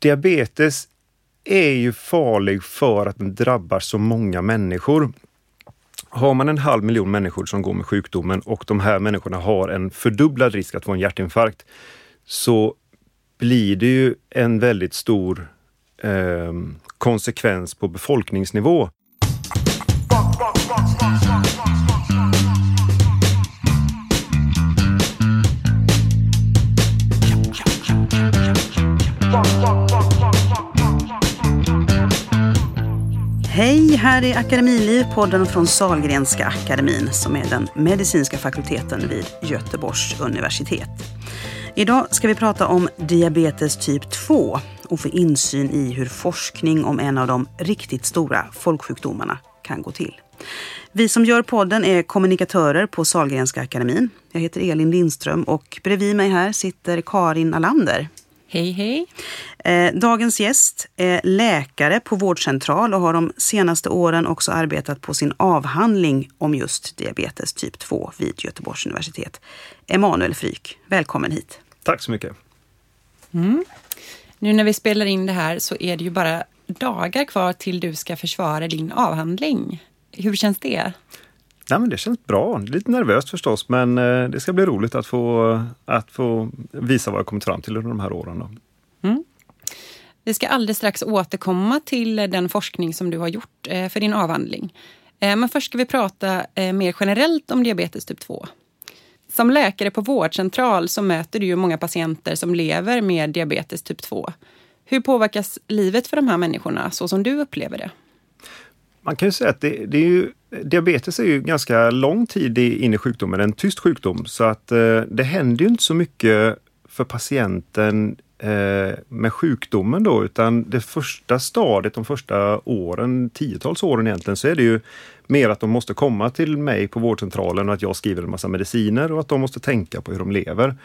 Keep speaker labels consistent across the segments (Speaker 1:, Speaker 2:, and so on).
Speaker 1: diabetes är ju farlig för att den drabbar så många människor. Har man en halv miljon människor som går med sjukdomen och de här människorna har en fördubblad risk att få en hjärtinfarkt så blir det ju en väldigt stor eh, konsekvens på befolkningsnivå.
Speaker 2: Hej, här är Akademiliv, podden från Salgrenska akademin som är den medicinska fakulteten vid Göteborgs universitet. Idag ska vi prata om diabetes typ 2 och få insyn i hur forskning om en av de riktigt stora folksjukdomarna kan gå till. Vi som gör podden är kommunikatörer på Salgrenska akademin. Jag heter Elin Lindström och bredvid mig här sitter Karin Alander.
Speaker 3: Hej, hej.
Speaker 2: Eh, dagens gäst är läkare på vårdcentral och har de senaste åren också arbetat på sin avhandling om just diabetes typ 2 vid Göteborgs universitet. Emanuel Fryk, välkommen hit.
Speaker 1: Tack så mycket.
Speaker 3: Mm. Nu när vi spelar in det här så är det ju bara dagar kvar till du ska försvara din avhandling. Hur känns det?
Speaker 1: Ja, men det känns bra. Lite nervöst förstås, men eh, det ska bli roligt att få, att få visa vad jag kommit fram till under de här åren. Mm.
Speaker 3: Vi ska alldeles strax återkomma till den forskning som du har gjort eh, för din avhandling. Eh, men först ska vi prata mer generellt om diabetes typ 2. Som läkare på vårdcentral så möter du ju många patienter som lever med diabetes typ 2. Hur påverkas livet för de här människorna så som du upplever det?
Speaker 1: Man kan ju säga att det, det är ju, diabetes är ju ganska lång tid in i sjukdomen, en tyst sjukdom, så att eh, det händer ju inte så mycket för patienten eh, med sjukdomen då, utan det första stadiet, de första åren, tiotals åren egentligen, så är det ju mer att de måste komma till mig på vårdcentralen och att jag skriver en massa mediciner och att de måste tänka på hur de lever.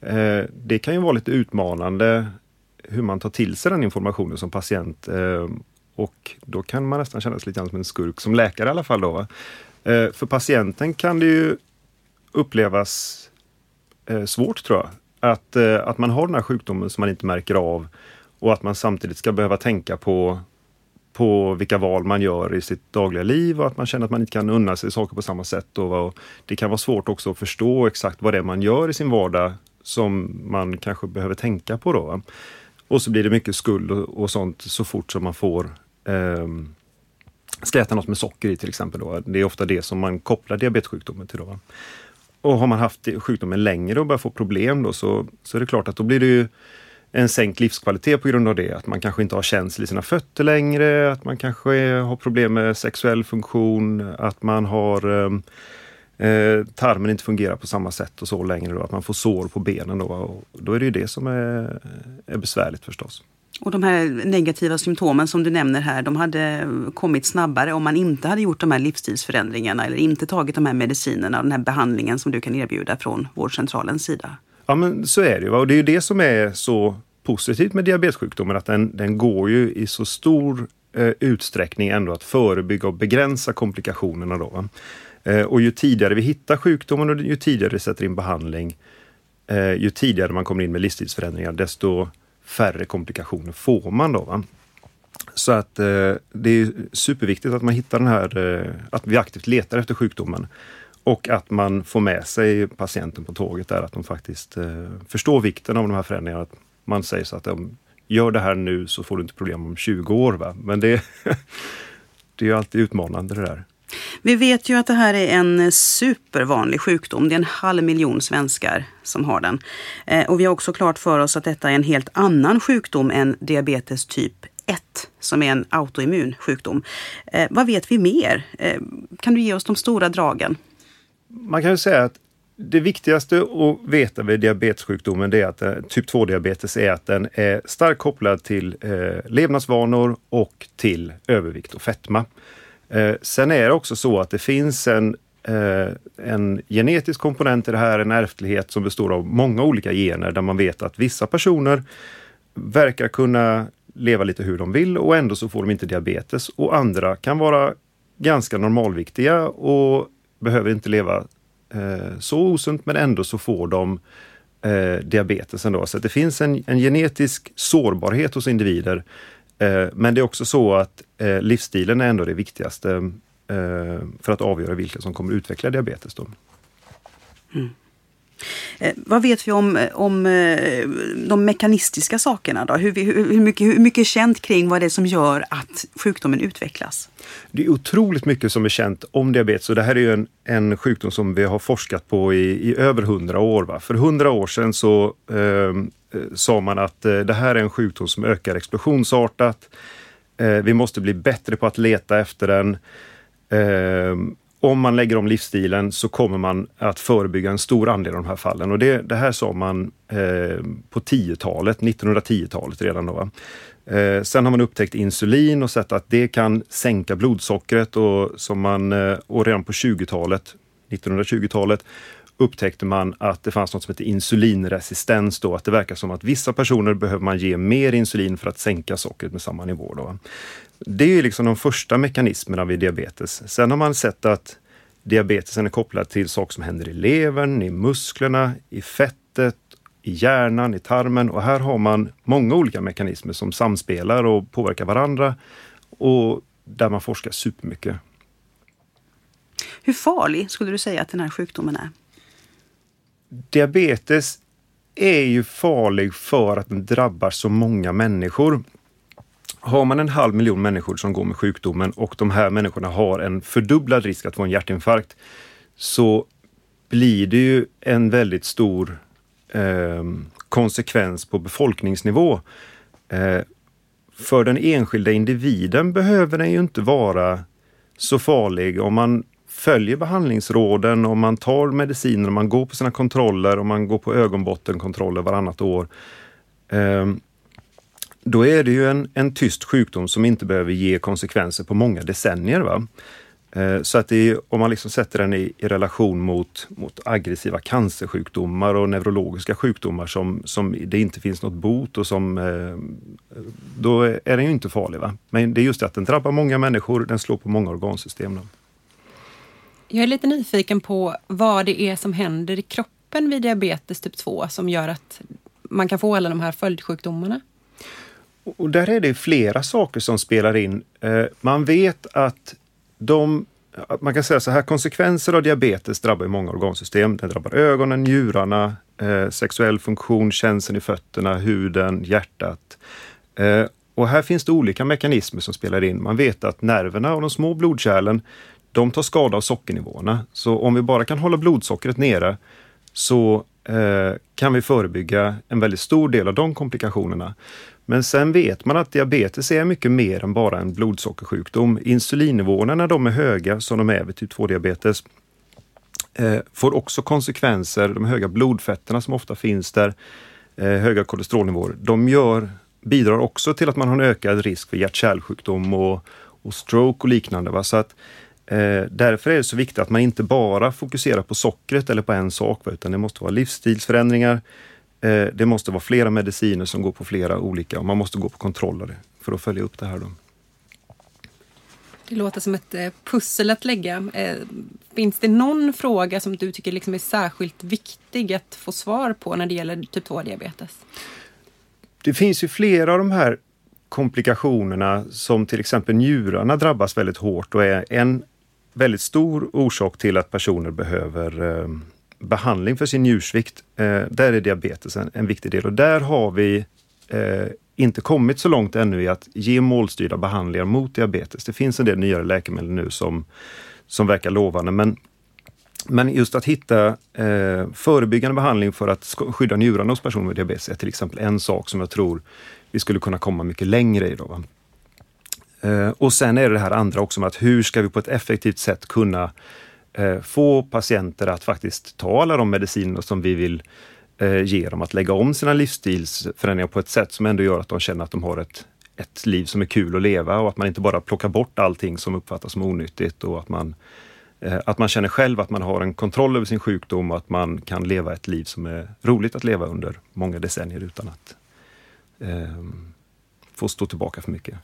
Speaker 1: Eh, det kan ju vara lite utmanande hur man tar till sig den informationen som patient eh, och då kan man nästan känna sig lite som en skurk, som läkare i alla fall. Då, eh, för patienten kan det ju upplevas eh, svårt tror jag. Att, eh, att man har den här sjukdomen som man inte märker av och att man samtidigt ska behöva tänka på, på vilka val man gör i sitt dagliga liv och att man känner att man inte kan unna sig saker på samma sätt. Och, och det kan vara svårt också att förstå exakt vad det är man gör i sin vardag som man kanske behöver tänka på. Då. Och så blir det mycket skuld och, och sånt så fort som man får eh, ska äta något med socker i till exempel. Då. Det är ofta det som man kopplar diabetessjukdomen till. Då. Och har man haft sjukdomen längre och börjar få problem då så, så är det klart att då blir det ju en sänkt livskvalitet på grund av det. Att man kanske inte har känsel i sina fötter längre, att man kanske har problem med sexuell funktion, att man har eh, eh, tarmen inte fungerar på samma sätt och så längre. Då, att man får sår på benen. Då, och då är det ju det som är, är besvärligt förstås.
Speaker 2: Och de här negativa symptomen som du nämner här, de hade kommit snabbare om man inte hade gjort de här livsstilsförändringarna eller inte tagit de här medicinerna och den här behandlingen som du kan erbjuda från vårdcentralens sida.
Speaker 1: Ja men så är det ju. Och det är ju det som är så positivt med diabetessjukdomen, att den, den går ju i så stor eh, utsträckning ändå att förebygga och begränsa komplikationerna. Då, eh, och ju tidigare vi hittar sjukdomen och ju tidigare vi sätter in behandling, eh, ju tidigare man kommer in med livsstilsförändringar, desto färre komplikationer får man då. Va? Så att eh, det är superviktigt att man hittar den här, eh, att vi aktivt letar efter sjukdomen. Och att man får med sig patienten på tåget där, att de faktiskt eh, förstår vikten av de här förändringarna. Att man säger så att gör det här nu så får du inte problem om 20 år. Va? Men det, det är alltid utmanande det där.
Speaker 2: Vi vet ju att det här är en supervanlig sjukdom. Det är en halv miljon svenskar som har den. Eh, och vi har också klart för oss att detta är en helt annan sjukdom än diabetes typ 1 som är en autoimmun sjukdom. Eh, vad vet vi mer? Eh, kan du ge oss de stora dragen?
Speaker 1: Man kan ju säga att det viktigaste att veta vid diabetessjukdomen är att typ 2-diabetes är att den är starkt kopplad till levnadsvanor och till övervikt och fetma. Eh, sen är det också så att det finns en, eh, en genetisk komponent i det här, en ärftlighet som består av många olika gener där man vet att vissa personer verkar kunna leva lite hur de vill och ändå så får de inte diabetes och andra kan vara ganska normalviktiga och behöver inte leva eh, så osunt men ändå så får de eh, diabetes ändå. Så det finns en, en genetisk sårbarhet hos individer. Eh, men det är också så att eh, livsstilen är ändå det viktigaste eh, för att avgöra vilka som kommer utveckla diabetes. Då.
Speaker 2: Mm. Eh, vad vet vi om, eh, om eh, de mekanistiska sakerna? Då? Hur, hur, mycket, hur mycket är känt kring vad det är som gör att sjukdomen utvecklas?
Speaker 1: Det är otroligt mycket som är känt om diabetes och det här är en, en sjukdom som vi har forskat på i, i över hundra år. Va? För hundra år sedan så ehm, eh, sa man att eh, det här är en sjukdom som ökar explosionsartat. Eh, vi måste bli bättre på att leta efter den. Ehm, om man lägger om livsstilen så kommer man att förebygga en stor andel av de här fallen. Och det, det här sa man eh, på 10-talet, 1910-talet redan då. Eh, sen har man upptäckt insulin och sett att det kan sänka blodsockret och, som man, eh, och redan på 20-talet, 1920-talet, upptäckte man att det fanns något som heter insulinresistens då, att det verkar som att vissa personer behöver man ge mer insulin för att sänka sockret med samma nivå. Då. Det är liksom de första mekanismerna vid diabetes. Sen har man sett att diabetesen är kopplad till saker som händer i levern, i musklerna, i fettet, i hjärnan, i tarmen och här har man många olika mekanismer som samspelar och påverkar varandra och där man forskar supermycket.
Speaker 2: Hur farlig skulle du säga att den här sjukdomen är?
Speaker 1: Diabetes är ju farlig för att den drabbar så många människor. Har man en halv miljon människor som går med sjukdomen och de här människorna har en fördubblad risk att få en hjärtinfarkt så blir det ju en väldigt stor eh, konsekvens på befolkningsnivå. Eh, för den enskilda individen behöver den ju inte vara så farlig om man följer behandlingsråden, om man tar mediciner, om man går på sina kontroller, om man går på ögonbottenkontroller varannat år. Ehm, då är det ju en, en tyst sjukdom som inte behöver ge konsekvenser på många decennier. Va? Ehm, så att är, om man liksom sätter den i, i, relation mot, mot aggressiva cancersjukdomar och neurologiska sjukdomar som, som det inte finns något bot och som... Ehm, då är den ju inte farlig. Va? Men det är just det att den drabbar många människor, den slår på många organsystem. Då.
Speaker 3: Jag är lite nyfiken på vad det är som händer i kroppen vid diabetes typ 2 som gör att man kan få alla de här följdsjukdomarna.
Speaker 1: Och där är det flera saker som spelar in. Eh, man vet att de man kan säga så här, konsekvenser av diabetes drabbar många organsystem. Den drabbar ögonen, njurarna, eh, sexuell funktion, känseln i fötterna, huden, hjärtat. Eh, och här finns det olika mekanismer som spelar in. Man vet att nerverna och de små blodkärlen, de tar skada av sockernivåerna. Så om vi bara kan hålla blodsockret nere så eh, kan vi förebygga en väldigt stor del av de komplikationerna. Men sen vet man att diabetes är mycket mer än bara en blodsockersjukdom. Insulinnivåerna när de är höga, som de är vid typ 2-diabetes, eh, får också konsekvenser. De höga blodfetterna som ofta finns där, eh, höga kolesterolnivåer, de gör, bidrar också till att man har en ökad risk för hjärt-kärlsjukdom och, och stroke och liknande. Va? Så att, eh, därför är det så viktigt att man inte bara fokuserar på sockret eller på en sak, utan det måste vara livsstilsförändringar, Eh, det måste vara flera mediciner som går på flera olika och man måste gå på kontroller för att följa upp det här. Då.
Speaker 3: Det låter som ett eh, pussel att lägga. Eh, finns det någon fråga som du tycker liksom är särskilt viktig att få svar på när det gäller typ 2-diabetes?
Speaker 1: Det finns ju flera av de här komplikationerna som till exempel njurarna drabbas väldigt hårt och är en väldigt stor orsak till att personer behöver eh, behandling för sin njursvikt, eh, där är diabetes en, en, viktig del och där har vi eh, inte kommit så långt ännu i att ge målstyrda behandlingar mot diabetes. Det finns en del nyare läkemedel nu som, som verkar lovande men men just att hitta eh, förebyggande behandling för att skydda njurarna hos personer med diabetes är till exempel en sak som jag tror vi skulle kunna komma mycket längre i. Då, va? Eh, och sen är det det här andra också med att hur ska vi på ett effektivt sätt kunna eh, få patienter att faktiskt ta alla de mediciner som vi vill eh, ge dem, att lägga om sina livsstilsförändringar på ett sätt som ändå gör att de känner att de har ett, ett liv som är kul att leva och att man inte bara plockar bort allting som uppfattas som onyttigt och att man, att man känner själv att man har en kontroll över sin sjukdom och att man kan leva ett liv som är roligt att leva under många decennier utan att eh, få stå tillbaka för mycket.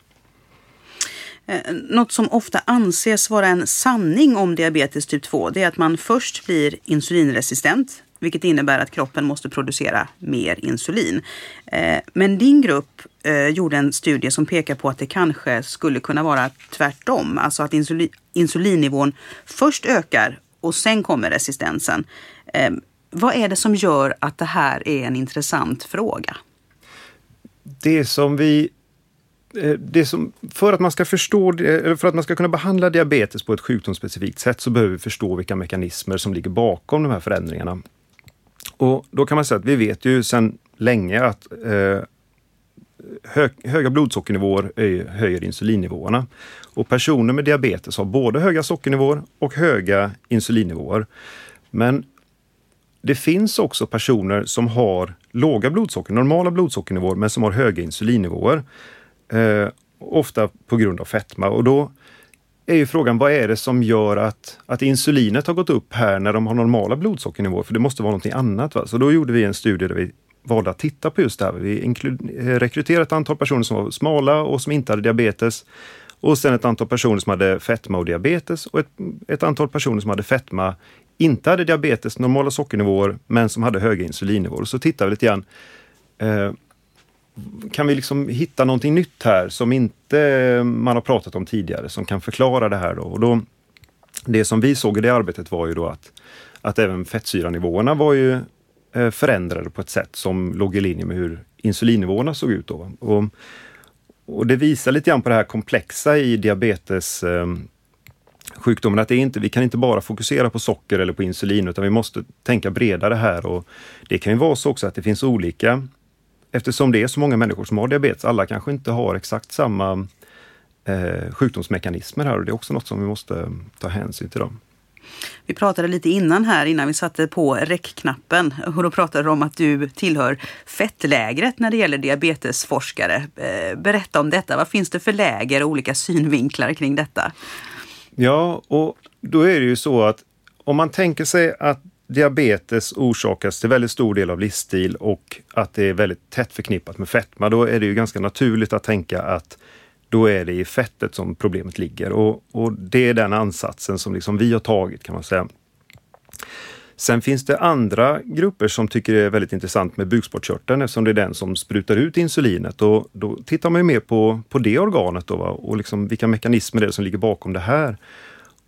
Speaker 2: Eh, något som ofta anses vara en sanning om diabetes typ 2 det är att man först blir insulinresistent vilket innebär att kroppen måste producera mer insulin. Eh, men din grupp eh, gjorde en studie som pekar på att det kanske skulle kunna vara tvärtom, alltså att insulin, insulinnivån först ökar och sen kommer resistensen. Vad är det som gör att det här är en intressant fråga?
Speaker 1: Det som vi Eh, det som, för att man ska förstå, eh, för att man ska kunna behandla diabetes på ett sjukdomsspecifikt sätt så behöver vi förstå vilka mekanismer som ligger bakom de här förändringarna. Och då kan man säga att vi vet ju sedan länge att eh, hö, höga blodsockernivåer höjer insulinnivåerna. Och personer med diabetes har både höga sockernivåer och höga insulinnivåer. Men det finns också personer som har låga blodsocker, normala blodsockernivåer, men som har höga insulinnivåer. Eh, ofta på grund av fetma. Och då är ju frågan, vad är det som gör att, att insulinet har gått upp här när de har normala blodsockernivåer? För det måste vara någonting annat. Va? Så då gjorde vi en studie där vi valde att titta på just det här. Vi eh, rekryterade ett antal personer som var smala och som inte hade diabetes. Och sen ett antal personer som hade fetma och diabetes och ett, ett antal personer som hade fetma, inte hade diabetes, normala sockernivåer, men som hade höga insulinnivåer. Så tittade vi lite grann. Eh, kan vi liksom hitta någonting nytt här som inte eh, man har pratat om tidigare som kan förklara det här då? Och då det som vi såg i det arbetet var ju då att, att även fettsyranivåerna var ju eh, förändrade på ett sätt som låg i linje med hur insulinnivåerna såg ut. Då. Och, och det visar lite grann på det här komplexa i diabetes eh, sjukdomen, att det är inte, vi kan inte bara fokusera på socker eller på insulin utan vi måste tänka bredare här. Och det kan ju vara så också att det finns olika eftersom det är så många människor som har diabetes, alla kanske inte har exakt samma eh, sjukdomsmekanismer här och det är också något som vi måste ta hänsyn till. Dem.
Speaker 2: Vi pratade lite innan här, innan vi satte på räckknappen. Och då pratade du om att du tillhör fettlägret när det gäller diabetesforskare. Eh, berätta om detta. Vad finns det för läger och olika synvinklar kring detta?
Speaker 1: Ja, och då är det ju så att om man tänker sig att diabetes orsakas till väldigt stor del av livsstil och att det är väldigt tätt förknippat med fetma, då är det ju ganska naturligt att tänka att då är det i fettet som problemet ligger. Och, och det är den ansatsen som liksom vi har tagit kan man säga. Sen finns det andra grupper som tycker det är väldigt intressant med bukspottkörteln eftersom det är den som sprutar ut insulinet. Och då tittar man ju mer på, på det organet då, va? och liksom vilka mekanismer det är som ligger bakom det här.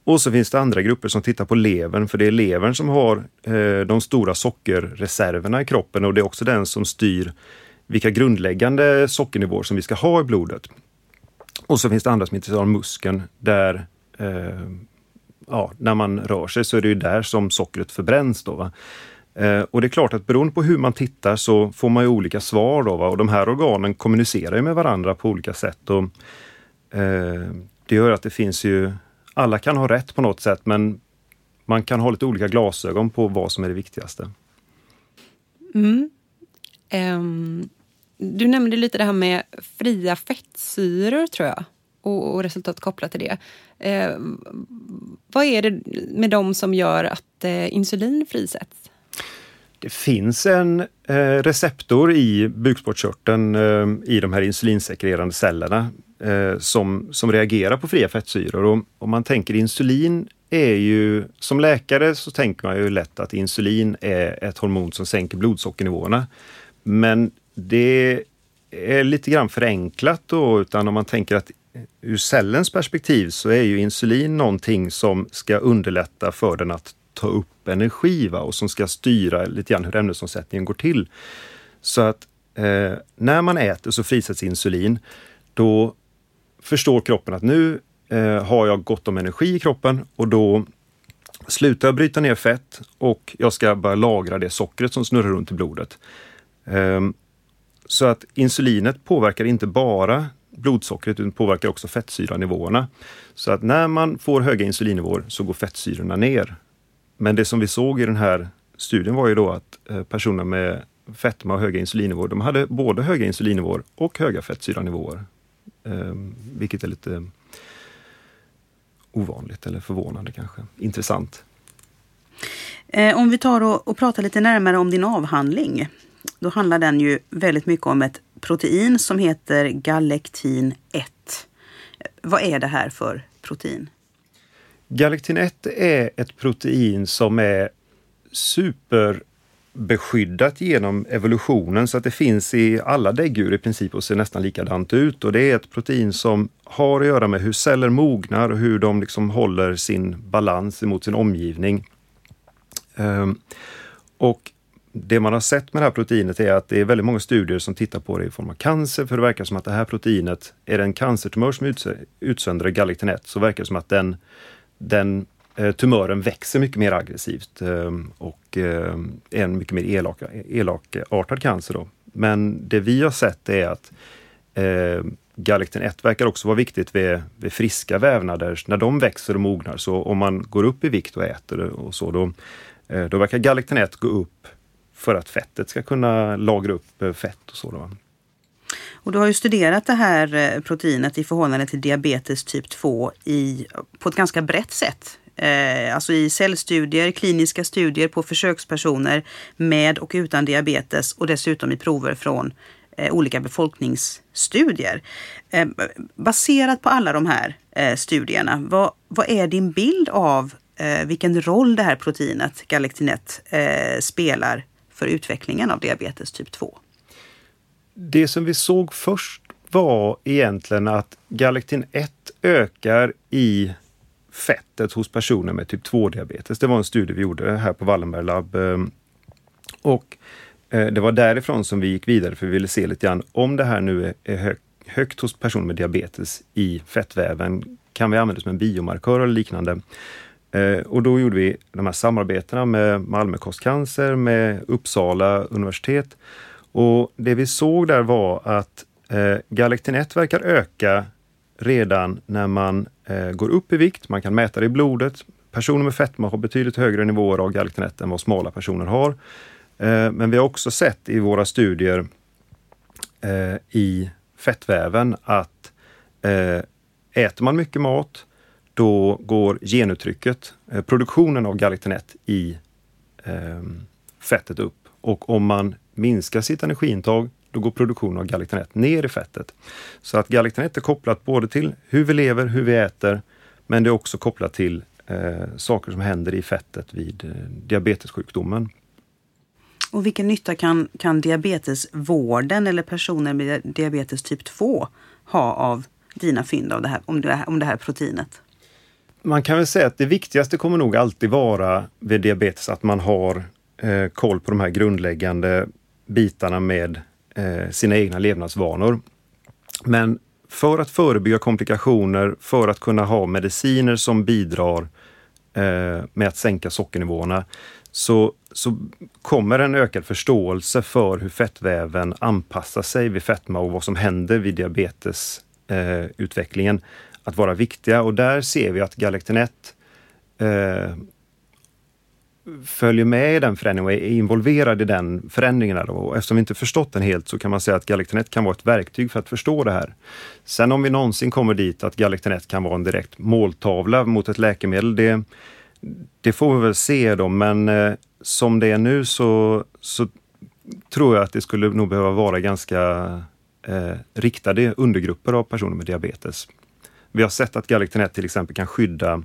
Speaker 1: Och så finns det andra grupper som tittar på levern, för det är levern som har eh, de stora sockerreserverna i kroppen och det är också den som styr vilka grundläggande sockernivåer som vi ska ha i blodet. Och så finns det andra som är intresserade av muskeln där eh, ja, när man rör sig så är det ju där som sockret förbränns. Då, eh, och det är klart att beroende på hur man tittar så får man ju olika svar. Då, va? Och de här organen kommunicerar med varandra på olika sätt. Och, eh, det gör att det finns ju alla kan ha rätt på något sätt, men man kan ha lite olika glasögon på vad som är det viktigaste.
Speaker 3: Mm. Um, du nämnde lite det här med fria fettsyror, tror jag, och, och resultat kopplat till det. Uh, vad är det med dem som gör att uh, insulin frisätts?
Speaker 1: Det finns en eh, receptor i bukspottkörteln eh, i de här insulinsekrerande cellerna eh, som, som reagerar på fria fettsyror. Och om man tänker insulin är ju, som läkare så tänker man ju lätt att insulin är ett hormon som sänker blodsockernivåerna. Men det är lite grann förenklat då, utan om man tänker att ur cellens perspektiv så är ju insulin någonting som ska underlätta för den att ta upp energi va? och som ska styra lite grann hur ämnesomsättningen går till. Så att eh, när man äter så frisätts insulin. Då förstår kroppen att nu eh, har jag gott om energi i kroppen och då slutar jag bryta ner fett och jag ska börja lagra det sockret som snurrar runt i blodet. Ehm, så att insulinet påverkar inte bara blodsockret utan påverkar också fettsyranivåerna. Så att när man får höga insulinnivåer så går fettsyrorna ner. Men det som vi såg i den här studien var ju då att eh, personer med fetma och höga insulinnivåer, de hade både höga insulinnivåer och höga fettsyranivåer. Ehm, vilket är lite ovanligt eller förvånande kanske. Intressant.
Speaker 2: Eh, om vi tar och, och pratar lite närmare om din avhandling. Då handlar den ju väldigt mycket om ett protein som heter galektin 1. Vad är det här för protein?
Speaker 1: Galektin 1 är ett protein som är super beskyddat genom evolutionen så att det finns i alla däggdjur i princip och ser nästan likadant ut. Och det är ett protein som har att göra med hur celler mognar och hur de liksom håller sin balans mot sin omgivning. Um, och det man har sett med det här proteinet är att det är väldigt många studier som tittar på det i form av cancer, för det verkar som att det här proteinet, är det en cancertumör som utsöndrar galliktin-1 så verkar det som att den, den Eh, tumören växer mycket mer aggressivt ehm, och är en mycket mer elak, elakartad cancer. Då. Men det vi har sett är att ehm, Galaktin 1 verkar också vara viktigt vid, vid, friska vävnader. När de växer och mognar, så om man går upp i vikt och äter och så, då, eh, då verkar Galaktin 1 gå upp för att fettet ska kunna lagra upp eh, fett och så. Då.
Speaker 2: Och du har ju studerat det här proteinet i förhållande till diabetes typ 2 i, på ett ganska brett sätt. Eh, alltså i cellstudier, kliniska studier på försökspersoner med och utan diabetes och dessutom i prover från eh, olika befolkningsstudier. Eh, baserat på alla de här eh, studierna, vad, vad är din bild av eh, vilken roll det här proteinet, galaktinet, eh, spelar för utvecklingen av diabetes typ 2?
Speaker 1: Det som vi såg först var egentligen att galaktin 1 ökar i fettet hos personer med typ 2-diabetes. Det var en studie vi gjorde här på Wallenberg Lab. Eh, och eh, det var därifrån som vi gick vidare för vi ville se lite grann om det här nu är högt hos personer med diabetes i fettväven. Kan vi använda det som en biomarkör eller liknande? Eh, och då gjorde vi de här samarbetena med Malmö kostcancer, med Uppsala universitet. Och det vi såg där var att galaktin 1 verkar öka redan när man Eh, går upp i vikt. Man kan mäta det i blodet. Personer med fetma har betydligt högre nivåer av galaktin 1 än vad smala personer har. Eh, men vi har också sett i våra studier eh, i fettväven att eh, äter man mycket mat då går genuttrycket, eh, produktionen av galaktinet i eh, fettet upp. Och om man minskar sitt energiintag, då går produktionen av galaktinet ner i fettet. Så att galaktinet är kopplat både till hur vi lever, hur vi äter, men det är också kopplat till eh, saker som händer i fettet vid eh, diabetessjukdomen.
Speaker 2: Och vilken nytta kan, kan diabetesvården eller personer med diabetes typ 2 ha av dina fynd av det här, om, det här, om det här proteinet?
Speaker 1: man kan väl säga att det viktigaste kommer nog alltid vara vid diabetes att man har eh, koll på de här grundläggande bitarna med Eh, sina egna levnadsvanor. Men för att förebygga komplikationer, för att kunna ha mediciner som bidrar eh, med att sänka sockernivåerna, så, så kommer en ökad förståelse för hur fettväven anpassar sig vid fetma och vad som händer vid diabetesutvecklingen eh, att vara viktiga och där ser vi att Galactinet eh, följer med i den förändringen och är involverad i den förändringen. Och eftersom vi inte förstått den helt så kan man säga att Galactinet kan vara ett verktyg för att förstå det här. Sen om vi någonsin kommer dit att Galactinet kan vara en direkt måltavla mot ett läkemedel, det, det får vi väl se då, men eh, som det är nu så, så tror jag att det skulle nog behöva vara ganska eh, riktade undergrupper av personer med diabetes. Vi har sett att Galactin till exempel kan skydda eh,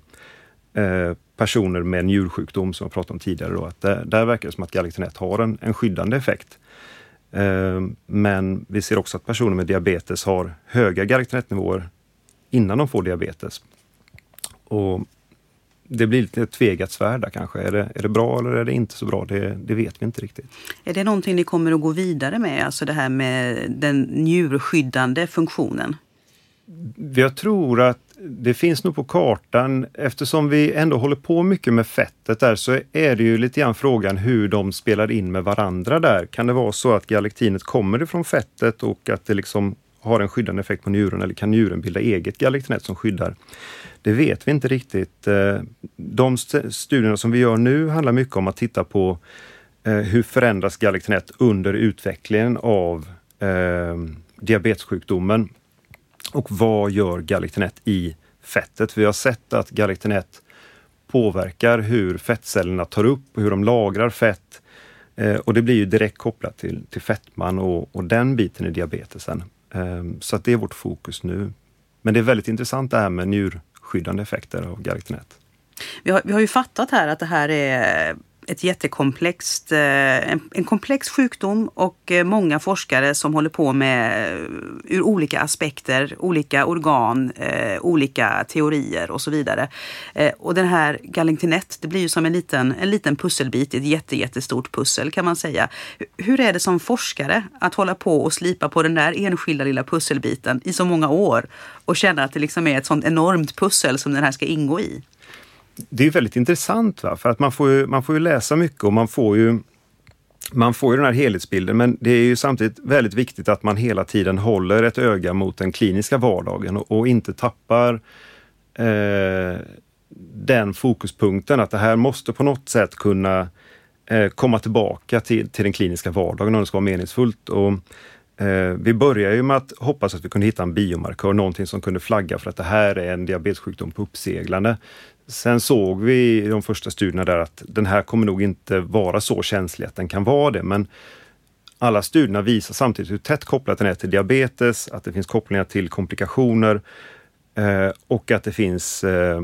Speaker 1: personer med njursjukdom som jag pratade om tidigare. Då, att där, där verkar det som att Galactin har en, en skyddande effekt. Eh, men vi ser också att personer med diabetes har höga Galactin-nivåer innan de får diabetes. Och det blir lite tvegat svärd där kanske. Är det, är det bra eller är det inte så bra? Det, det, vet vi inte riktigt.
Speaker 2: Är det någonting ni kommer att gå vidare med? Alltså det här med den njurskyddande funktionen?
Speaker 1: Jag tror att det finns nog på kartan, eftersom vi ändå håller på mycket med fettet där, så är det ju lite grann frågan hur de spelar in med varandra där. Kan det vara så att galaktinet kommer ifrån fettet och att det liksom har en skyddande effekt på njuren eller kan njuren bilda eget galaktinet som skyddar? Det vet vi inte riktigt. Eh, de studierna som vi gör nu handlar mycket om att titta på eh, hur förändras galaktinet under utvecklingen av eh, diabetessjukdomen. Och vad gör galaktinet i fettet? Vi har sett att galaktinet påverkar hur fettcellerna tar upp och hur de lagrar fett. Eh, och det blir ju direkt kopplat till, till fettman och, och den biten i diabetesen. Eh, så att det är vårt fokus nu. Men det är väldigt intressant det här med njurskyddande effekter av galaktinet.
Speaker 2: Vi har, vi har ju fattat här att det här är ett jättekomplext, eh, en, en komplex sjukdom och eh, många forskare som håller på med eh, ur olika aspekter, olika organ, olika teorier och så vidare. Och den här Gallingtinett, det blir ju som en liten, en liten pusselbit i ett jätte, jättestort pussel kan man säga. Hur är det som forskare att hålla på och slipa på den där enskilda lilla pusselbiten i så många år och känna att det liksom är ett sånt enormt pussel som den här ska ingå i?
Speaker 1: Det är väldigt intressant, va? för att man får, ju, man får ju läsa mycket och man får ju man får ju den här helhetsbilden, men det är ju samtidigt väldigt viktigt att man hela tiden håller ett öga mot den kliniska vardagen och, och inte tappar eh, den fokuspunkten att det här måste på något sätt kunna eh, komma tillbaka till, till den kliniska vardagen om det ska vara meningsfullt. Och, eh, vi började ju med att hoppas att vi kunde hitta en biomarkör, någonting som kunde flagga för att det här är en diabetessjukdom på uppseglande. Sen såg vi i de första studierna där att den här kommer nog inte vara så känslig att den kan vara det, men alla studierna visar samtidigt hur tätt kopplat den är till diabetes, att det finns kopplingar till komplikationer eh, och att det finns eh,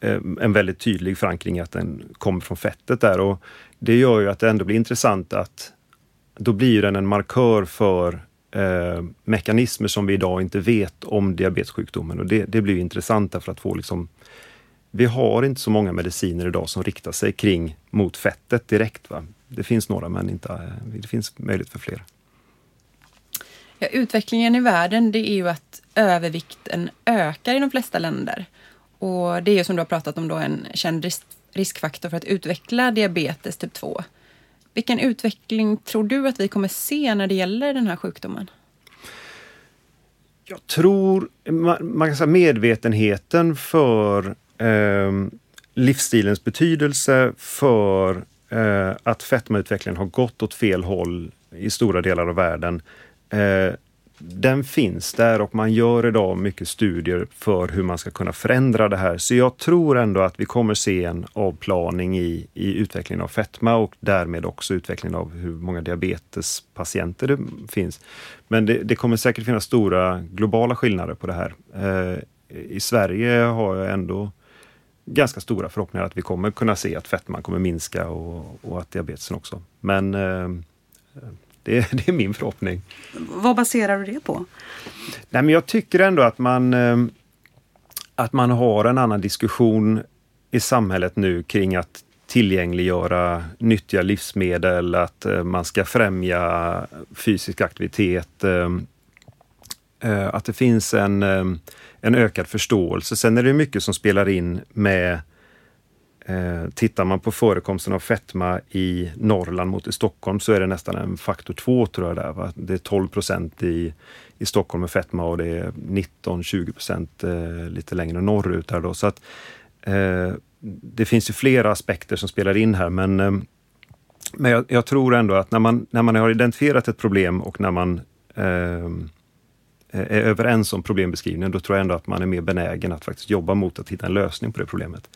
Speaker 1: eh en väldigt tydlig förankring att den kommer från fettet där. Och det gör ju att det ändå blir intressant att då blir den en markör för eh, mekanismer som vi idag inte vet om diabetessjukdomen och det, det blir intressant för att få liksom vi har inte så många mediciner idag som riktar sig kring mot fettet direkt. Va? Det finns några, men inte, det finns möjlighet för fler.
Speaker 3: Ja, utvecklingen i världen det är ju att övervikten ökar i de flesta länder. Och det är ju som du har pratat om då en känd risk, riskfaktor för att utveckla diabetes typ 2. Vilken utveckling tror du att vi kommer se när det gäller den här sjukdomen?
Speaker 1: Jag tror man, man kan säga medvetenheten för eh, Ehm, livsstilens betydelse för eh, att fetmautvecklingen har gått åt fel håll i stora delar av världen. Eh, den finns där och man gör idag mycket studier för hur man ska kunna förändra det här. Så jag tror ändå att vi kommer se en avplaning i, i utvecklingen av fetma och därmed också utvecklingen av hur många diabetespatienter det finns. Men det, det kommer säkert finnas stora globala skillnader på det här. Eh, I Sverige har jag ändå ganska stora förhoppningar att vi kommer kunna se att fetman kommer minska och, och att diabetesen också. Men eh, det, det, är min förhoppning.
Speaker 2: Vad baserar du det på?
Speaker 1: Nej, men jag tycker ändå att man, eh, att man har en annan diskussion i samhället nu kring att tillgängliggöra nyttiga livsmedel, att eh, man ska främja fysisk aktivitet. Att det finns en en ökad förståelse. Sen är det mycket som spelar in med eh, Tittar man på förekomsten av fetma i Norrland mot i Stockholm så är det nästan en faktor två tror jag där. Va? Det är 12 procent i, i Stockholm med fetma och det är 19-20 procent eh, lite längre norrut. Där då. Så att, eh, det finns ju flera aspekter som spelar in här men, eh, men jag, jag, tror ändå att när man, när man har identifierat ett problem och när man eh, är överens om problembeskrivningen, då tror jag ändå att man är mer benägen att faktiskt jobba mot att hitta en lösning på det problemet.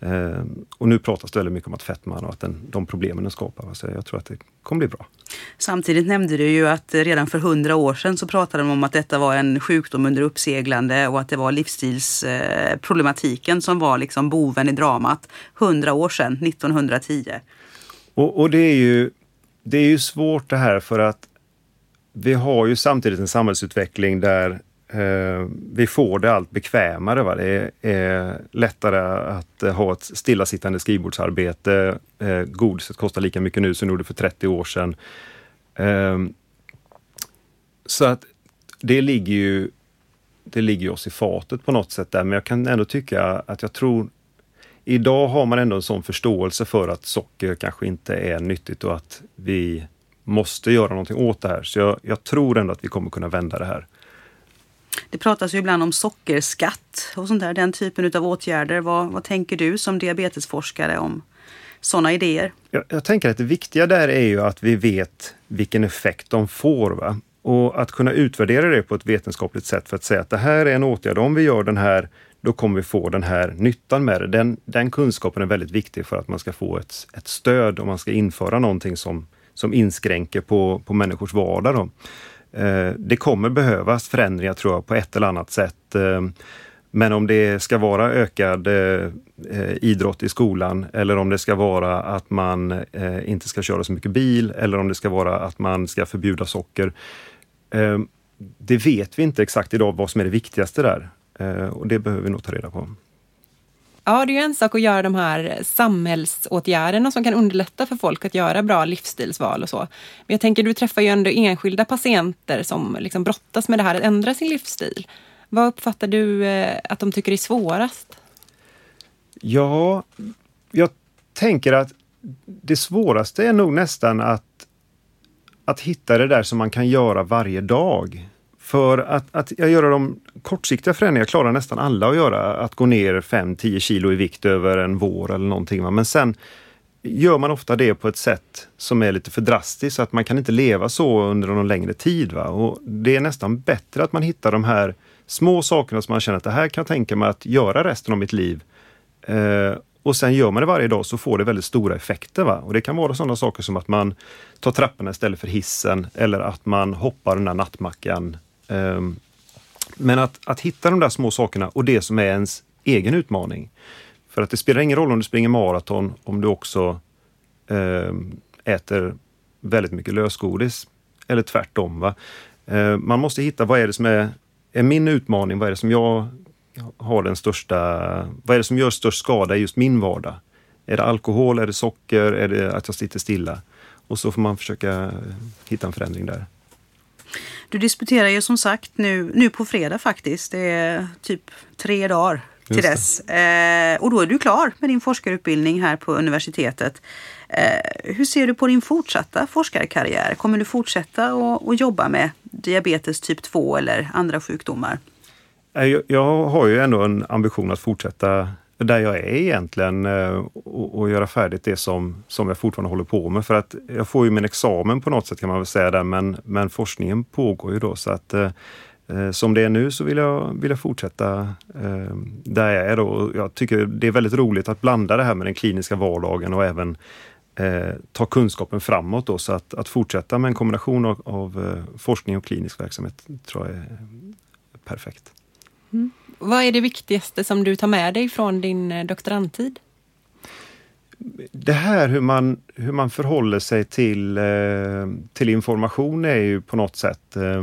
Speaker 1: Eh, och nu pratas det väldigt mycket om att fetman och att den, de problemen den skapar. Så jag tror att det kommer bli bra.
Speaker 2: Samtidigt nämnde du ju att redan för hundra år sedan så pratade de om att detta var en sjukdom under uppseglande och att det var livsstilsproblematiken som var liksom boven i dramat. Hundra år sedan, 1910.
Speaker 1: Och, och det, är ju, det är ju svårt det här för att vi har ju samtidigt en samhällsutveckling där eh, vi får det allt bekvämare. Va? Det är lättare att eh, ha ett stillasittande skrivbordsarbete. Eh, godiset kostar lika mycket nu som det gjorde för 30 år sedan. Eh, så att det ligger ju det ligger oss i fatet på något sätt där, men jag kan ändå tycka att jag tror Idag har man ändå en sån förståelse för att socker kanske inte är nyttigt och att vi måste göra någonting åt det här. Så jag, jag tror ändå att vi kommer kunna vända det här.
Speaker 2: Det pratas ju ibland om sockerskatt och sånt där, den typen av åtgärder. Vad, vad tänker du som diabetesforskare om sådana idéer?
Speaker 1: Jag, jag, tänker att det viktiga där är ju att vi vet vilken effekt de får. Va? Och att kunna utvärdera det på ett vetenskapligt sätt för att säga att det här är en åtgärd, om vi gör den här, då kommer vi få den här nyttan med det. Den, den kunskapen är väldigt viktig för att man ska få ett, ett stöd om man ska införa någonting som som inskränker på, på människors vardag. Då. Eh, det kommer behövas förändringar tror jag på ett eller annat sätt. Eh, men om det ska vara ökad eh, idrott i skolan eller om det ska vara att man inte ska köra så mycket bil eller om det ska vara att man ska förbjuda socker. Det vet vi inte exakt idag vad som är det viktigaste där och det behöver vi nog ta reda på.
Speaker 3: Ja, det är ju en sak att göra de här samhällsåtgärderna som kan underlätta för folk att göra bra livsstilsval och så. Men jag tänker, du träffar ju ändå enskilda patienter som liksom brottas med det här att ändra sin livsstil. Vad uppfattar du eh, att de tycker är svårast?
Speaker 1: Ja, jag tänker att det svåraste är nog nästan att, att hitta det där som man kan göra varje dag. För att, att jag göra de kortsiktiga förändringarna klarar nästan alla att göra. Att gå ner 5-10 kilo i vikt över en vår eller någonting. Men sen gör man ofta det på ett sätt som är lite för drastiskt så att man kan inte leva så under någon längre tid. Va? Och Det är nästan bättre att man hittar de här små sakerna som man känner att det här kan jag tänka mig att göra resten av mitt liv. Eh, och sen gör man det varje dag så får det väldigt stora effekter. Va? Och Det kan vara sådana saker som att man tar trapporna istället för hissen eller att man hoppar den där nattmackan Ehm, men att, att hitta de där små sakerna och det som är ens egen utmaning. För att det spelar ingen roll om du springer maraton om du också ehm, äter väldigt mycket lösgodis. Eller tvärtom. Va? Ehm, man måste hitta vad är det som är, är min utmaning, vad är det som jag har den största, vad är det som gör störst skada i just min vardag? Är det alkohol, är det socker, är det att jag sitter stilla? Och så får man försöka hitta en förändring där.
Speaker 2: Du disputerar ju som sagt nu, nu på fredag faktiskt. Det är typ tre dagar till dess. Eh, och då är du klar med din forskarutbildning här på universitetet. Eh, hur ser du på din fortsatta forskarkarriär? Kommer du fortsätta att jobba med diabetes typ 2 eller andra sjukdomar?
Speaker 1: Jag, jag har ju ändå en ambition att fortsätta där jag är egentligen eh, och, och, göra färdigt det som, som jag fortfarande håller på med. För att jag får ju min examen på något sätt kan man väl säga där, men, men forskningen pågår ju då så att eh, eh som det är nu så vill jag, vill jag fortsätta eh, där jag är då. Jag tycker det är väldigt roligt att blanda det här med den kliniska vardagen och även eh, ta kunskapen framåt då, så att, att fortsätta med en kombination av, av eh, forskning och klinisk verksamhet tror jag är perfekt.
Speaker 3: Mm. Vad är det viktigaste som du tar med dig från din eh, doktorandtid?
Speaker 1: Det här hur man, hur man förhåller sig till, eh, till information är ju på något sätt eh,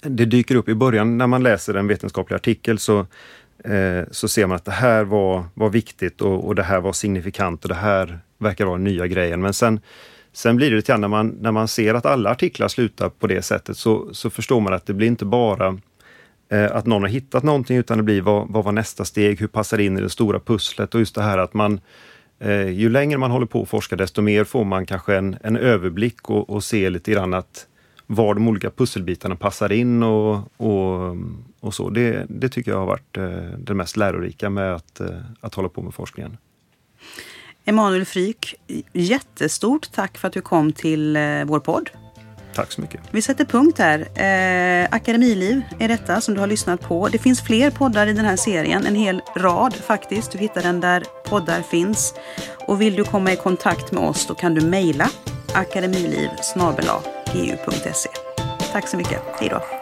Speaker 1: det dyker upp i början när man läser en vetenskaplig artikel så, så ser man att det här var, var viktigt och, och det här var signifikant och det här verkar vara den nya grejen. Men sen, sen blir det lite grann när man, när man ser att alla artiklar slutar på det sättet så, så förstår man att det blir inte bara Eh, att någon har hittat någonting utan det blir vad, vad var nästa steg, hur passar det in i det stora pusslet och just det här att man eh, ju längre man håller på att forska desto mer får man kanske en, en överblick och, och ser lite grann att var de olika pusselbitarna passar in och, och, och så. Det, det tycker jag har varit eh, det mest lärorika med att, eh, att hålla på med forskningen.
Speaker 2: Emanuel Fryk, jättestort tack för att du kom till vår podd.
Speaker 1: Tack så mycket.
Speaker 2: Vi sätter punkt här. Eh, Akademiliv är detta som du har lyssnat på. Det finns fler poddar i den här serien, en hel rad faktiskt. Du hittar den där poddar finns. Och vill du komma i kontakt med oss då kan du mejla akademiliv e. Tack så mycket. Hej då.